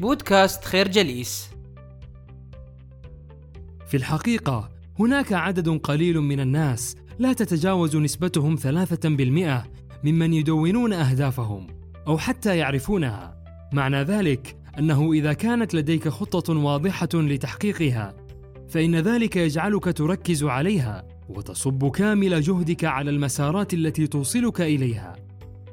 بودكاست خير جليس. في الحقيقة هناك عدد قليل من الناس لا تتجاوز نسبتهم ثلاثة بالمئة ممن يدونون أهدافهم أو حتى يعرفونها. معنى ذلك أنه إذا كانت لديك خطة واضحة لتحقيقها فإن ذلك يجعلك تركز عليها وتصب كامل جهدك على المسارات التي توصلك إليها.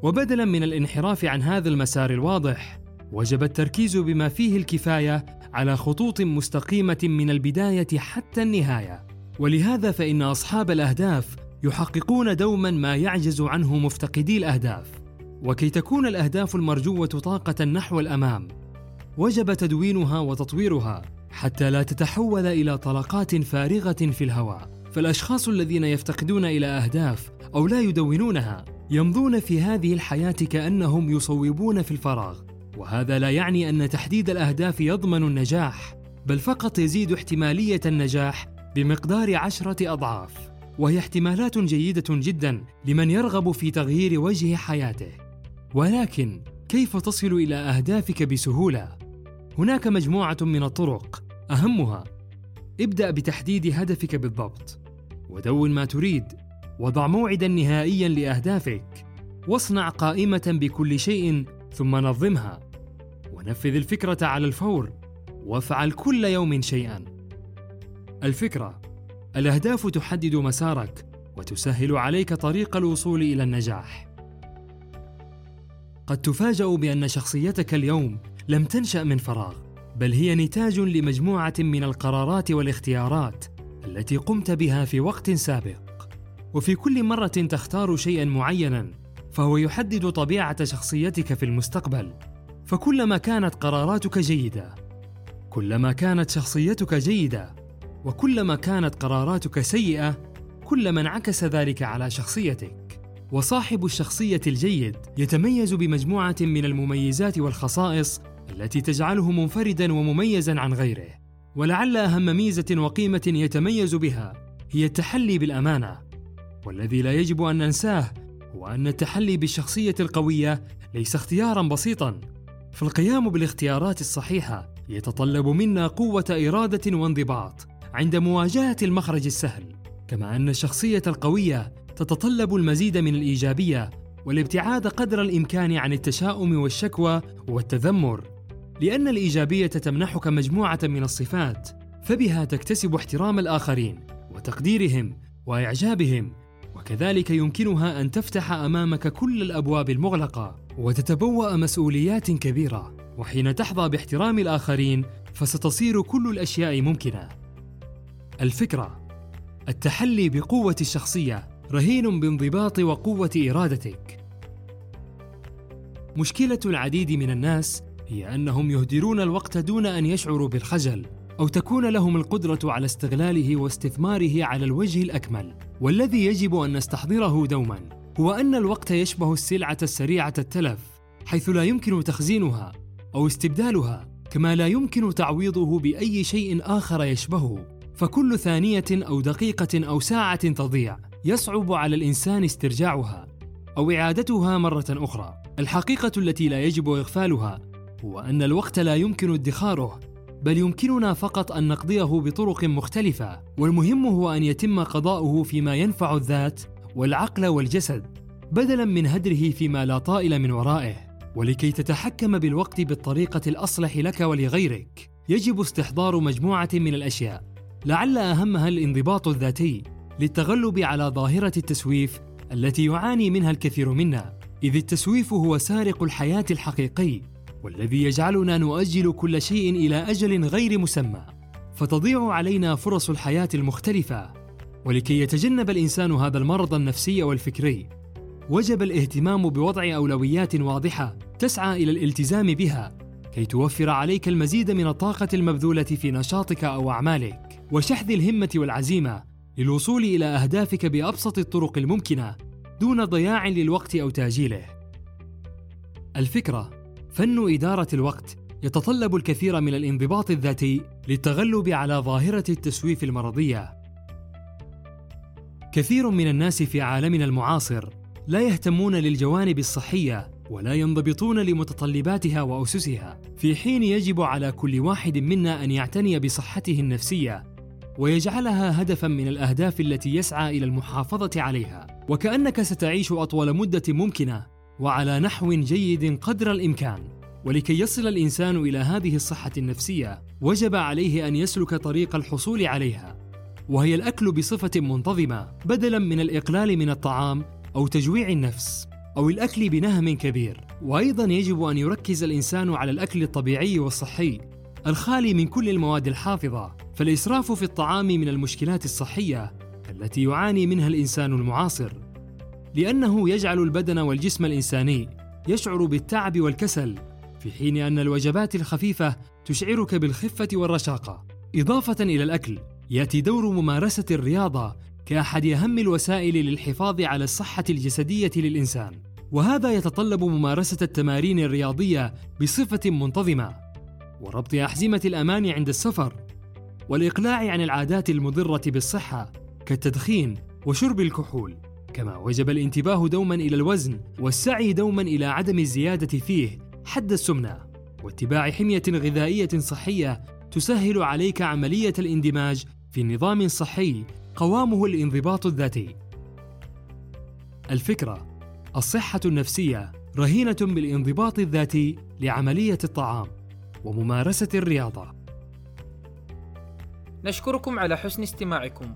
وبدلا من الانحراف عن هذا المسار الواضح وجب التركيز بما فيه الكفاية على خطوط مستقيمة من البداية حتى النهاية. ولهذا فإن أصحاب الأهداف يحققون دوما ما يعجز عنه مفتقدي الأهداف. وكي تكون الأهداف المرجوة طاقة نحو الأمام وجب تدوينها وتطويرها حتى لا تتحول إلى طلقات فارغة في الهواء. فالأشخاص الذين يفتقدون إلى أهداف أو لا يدونونها يمضون في هذه الحياة كأنهم يصوبون في الفراغ. وهذا لا يعني أن تحديد الأهداف يضمن النجاح بل فقط يزيد احتمالية النجاح بمقدار عشرة أضعاف وهي احتمالات جيدة جدا لمن يرغب في تغيير وجه حياته. ولكن كيف تصل إلى أهدافك بسهولة؟ هناك مجموعة من الطرق أهمها ابدأ بتحديد هدفك بالضبط ودون ما تريد وضع موعدا نهائيا لأهدافك واصنع قائمة بكل شيء ثم نظمها. ونفذ الفكرة على الفور. وافعل كل يوم شيئا. الفكرة الأهداف تحدد مسارك وتسهل عليك طريق الوصول إلى النجاح. قد تفاجأ بأن شخصيتك اليوم لم تنشأ من فراغ بل هي نتاج لمجموعة من القرارات والاختيارات التي قمت بها في وقت سابق. وفي كل مرة تختار شيئا معينا فهو يحدد طبيعة شخصيتك في المستقبل. فكلما كانت قراراتك جيدة كلما كانت شخصيتك جيدة وكلما كانت قراراتك سيئة كلما انعكس ذلك على شخصيتك. وصاحب الشخصية الجيد يتميز بمجموعة من المميزات والخصائص التي تجعله منفردا ومميزا عن غيره. ولعل أهم ميزة وقيمة يتميز بها هي التحلي بالأمانة. والذي لا يجب أن ننساه هو ان التحلي بالشخصية القوية ليس اختيارا بسيطا فالقيام بالاختيارات الصحيحة يتطلب منا قوة إرادة وانضباط عند مواجهة المخرج السهل كما أن الشخصية القوية تتطلب المزيد من الإيجابية والابتعاد قدر الإمكان عن التشاؤم والشكوى والتذمر. لأن الإيجابية تمنحك مجموعة من الصفات فبها تكتسب احترام الآخرين وتقديرهم وإعجابهم. وكذلك يمكنها أن تفتح أمامك كل الأبواب المغلقة وتتبوأ مسؤوليات كبيرة. وحين تحظى باحترام الآخرين فستصير كل الأشياء ممكنة. الفكرة التحلي بقوة الشخصية رهين بانضباط وقوة إرادتك. مشكلة العديد من الناس هي أنهم يهدرون الوقت دون أن يشعروا بالخجل أو تكون لهم القدرة على استغلاله واستثماره على الوجه الأكمل. والذي يجب أن نستحضره دوما هو أن الوقت يشبه السلعة السريعة التلف حيث لا يمكن تخزينها أو استبدالها كما لا يمكن تعويضه بأي شيء آخر يشبهه. فكل ثانية أو دقيقة أو ساعة تضيع يصعب على الإنسان استرجاعها أو إعادتها مرة أخرى. الحقيقة التي لا يجب إغفالها هو أن الوقت لا يمكن ادخاره بل يمكننا فقط أن نقضيه بطرق مختلفة والمهم هو أن يتم قضاؤه فيما ينفع الذات والعقل والجسد بدلا من هدره فيما لا طائل من ورائه. ولكي تتحكم بالوقت بالطريقة الأصلح لك ولغيرك يجب استحضار مجموعة من الأشياء. لعل أهمها الانضباط الذاتي للتغلب على ظاهرة التسويف التي يعاني منها الكثير منا إذ التسويف هو سارق الحياة الحقيقي. والذي يجعلنا نؤجل كل شيء إلى أجل غير مسمى. فتضيع علينا فرص الحياة المختلفة. ولكي يتجنب الإنسان هذا المرض النفسي والفكري وجب الاهتمام بوضع أولويات واضحة تسعى إلى الالتزام بها كي توفر عليك المزيد من الطاقة المبذولة في نشاطك أو أعمالك. وشحذ الهمة والعزيمة للوصول إلى أهدافك بأبسط الطرق الممكنة دون ضياع للوقت أو تأجيله. الفكرة فن إدارة الوقت يتطلب الكثير من الانضباط الذاتي للتغلب على ظاهرة التسويف المرضية. كثير من الناس في عالمنا المعاصر لا يهتمون للجوانب الصحية ولا ينضبطون لمتطلباتها وأسسها في حين يجب على كل واحد منا أن يعتني بصحته النفسية ويجعلها هدفا من الأهداف التي يسعى إلى المحافظة عليها وكأنك ستعيش أطول مدة ممكنة وعلى نحو جيد قدر الإمكان. ولكي يصل الإنسان إلى هذه الصحة النفسية وجب عليه أن يسلك طريق الحصول عليها. وهي الأكل بصفة منتظمة بدلا من الإقلال من الطعام أو تجويع النفس أو الأكل بنهم كبير. وأيضا يجب أن يركز الإنسان على الأكل الطبيعي والصحي الخالي من كل المواد الحافظة. فالإسراف في الطعام من المشكلات الصحية التي يعاني منها الإنسان المعاصر. لأنه يجعل البدن والجسم الإنساني يشعر بالتعب والكسل في حين أن الوجبات الخفيفة تشعرك بالخفة والرشاقة. إضافة إلى الأكل يأتي دور ممارسة الرياضة كأحد أهم الوسائل للحفاظ على الصحة الجسدية للإنسان. وهذا يتطلب ممارسة التمارين الرياضية بصفة منتظمة وربط أحزمة الأمان عند السفر والإقلاع عن العادات المضرة بالصحة كالتدخين وشرب الكحول. كما وجب الانتباه دوما إلى الوزن والسعي دوما إلى عدم الزيادة فيه حد السمنة واتباع حمية غذائية صحية تسهل عليك عملية الاندماج في نظام صحي قوامه الانضباط الذاتي. الفكرة الصحة النفسية رهينة بالانضباط الذاتي لعملية الطعام وممارسة الرياضة. نشكركم على حسن استماعكم.